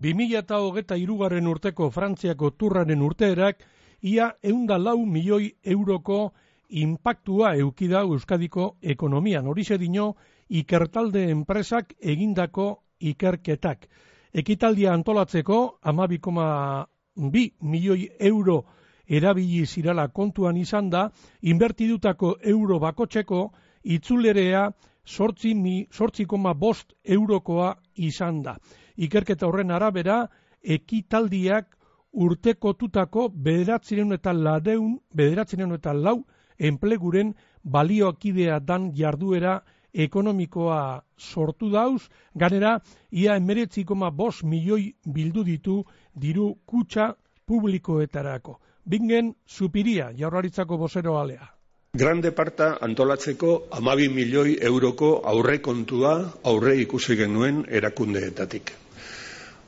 2008 irugarren urteko Frantziako turraren urteerak ia eunda lau milioi euroko impactua eukida Euskadiko ekonomian. Horixe dino, ikertalde enpresak egindako ikerketak. Ekitaldia antolatzeko, amabikoma bi milioi euro erabili zirala kontuan izan da, inbertidutako euro bakotxeko itzulerea sortzi, mi, sortzi bost eurokoa izan da. Ikerketa horren arabera, ekitaldiak urteko tutako bederatzireun eta ladeun, bederatzireun eta lau enpleguren balioakidea dan jarduera ekonomikoa sortu dauz, ganera, ia emeretzi koma bost milioi bildu ditu diru kutsa publikoetarako. Bingen, supiria, jaurlaritzako bosero alea. Grande parta antolatzeko amabi milioi euroko aurre kontua aurre ikusi genuen erakundeetatik.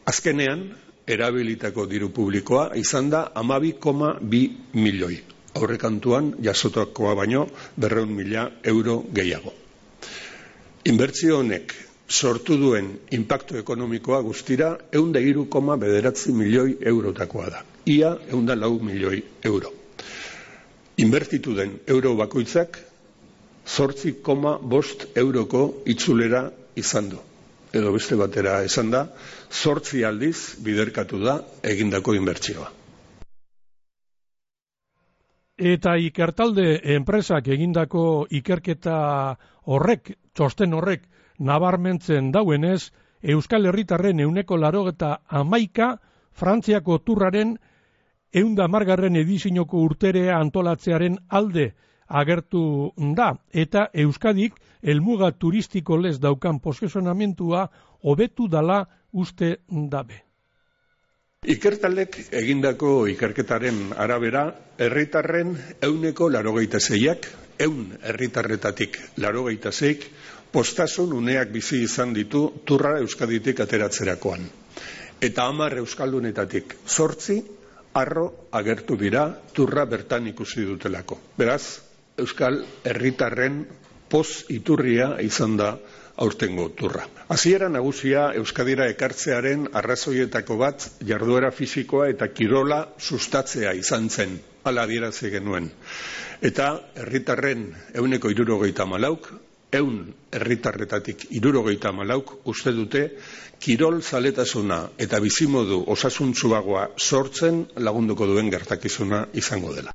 Azkenean, erabilitako diru publikoa izan da amabi koma bi milioi. Aurrekantuan jasotakoa baino berreun mila euro gehiago. Inbertzio honek sortu duen impacto ekonomikoa guztira eunda iru koma bederatzi milioi eurotakoa da. Ia eunda lau milioi euro inbertitu den euro bakoitzak zortzi koma bost euroko itzulera izan du. Edo beste batera esan da, zortzi aldiz biderkatu da egindako inbertsioa. Eta ikertalde enpresak egindako ikerketa horrek, txosten horrek, nabarmentzen dauenez, Euskal Herritarren euneko laro eta amaika Frantziako turraren eunda margarren edizinoko urterea antolatzearen alde agertu da, eta Euskadik elmuga turistiko lez daukan posesonamentua hobetu dala uste dabe. Ikertalek egindako ikerketaren arabera, herritarren euneko larogeita zeiak, eun herritarretatik larogeita zeik, postasun uneak bizi izan ditu turra Euskaditik ateratzerakoan. Eta hamar Euskaldunetatik sortzi, arro agertu dira turra bertan ikusi dutelako. Beraz, Euskal Herritarren poz iturria izan da aurtengo turra. Hasiera nagusia Euskadira ekartzearen arrazoietako bat jarduera fisikoa eta kirola sustatzea izan zen, ala adierazi genuen. Eta herritarren euneko irurogeita malauk, eun herritarretatik irurogeita malauk uste dute kirol zaletasuna eta bizimodu osasuntzuagoa sortzen lagunduko duen gertakizuna izango dela.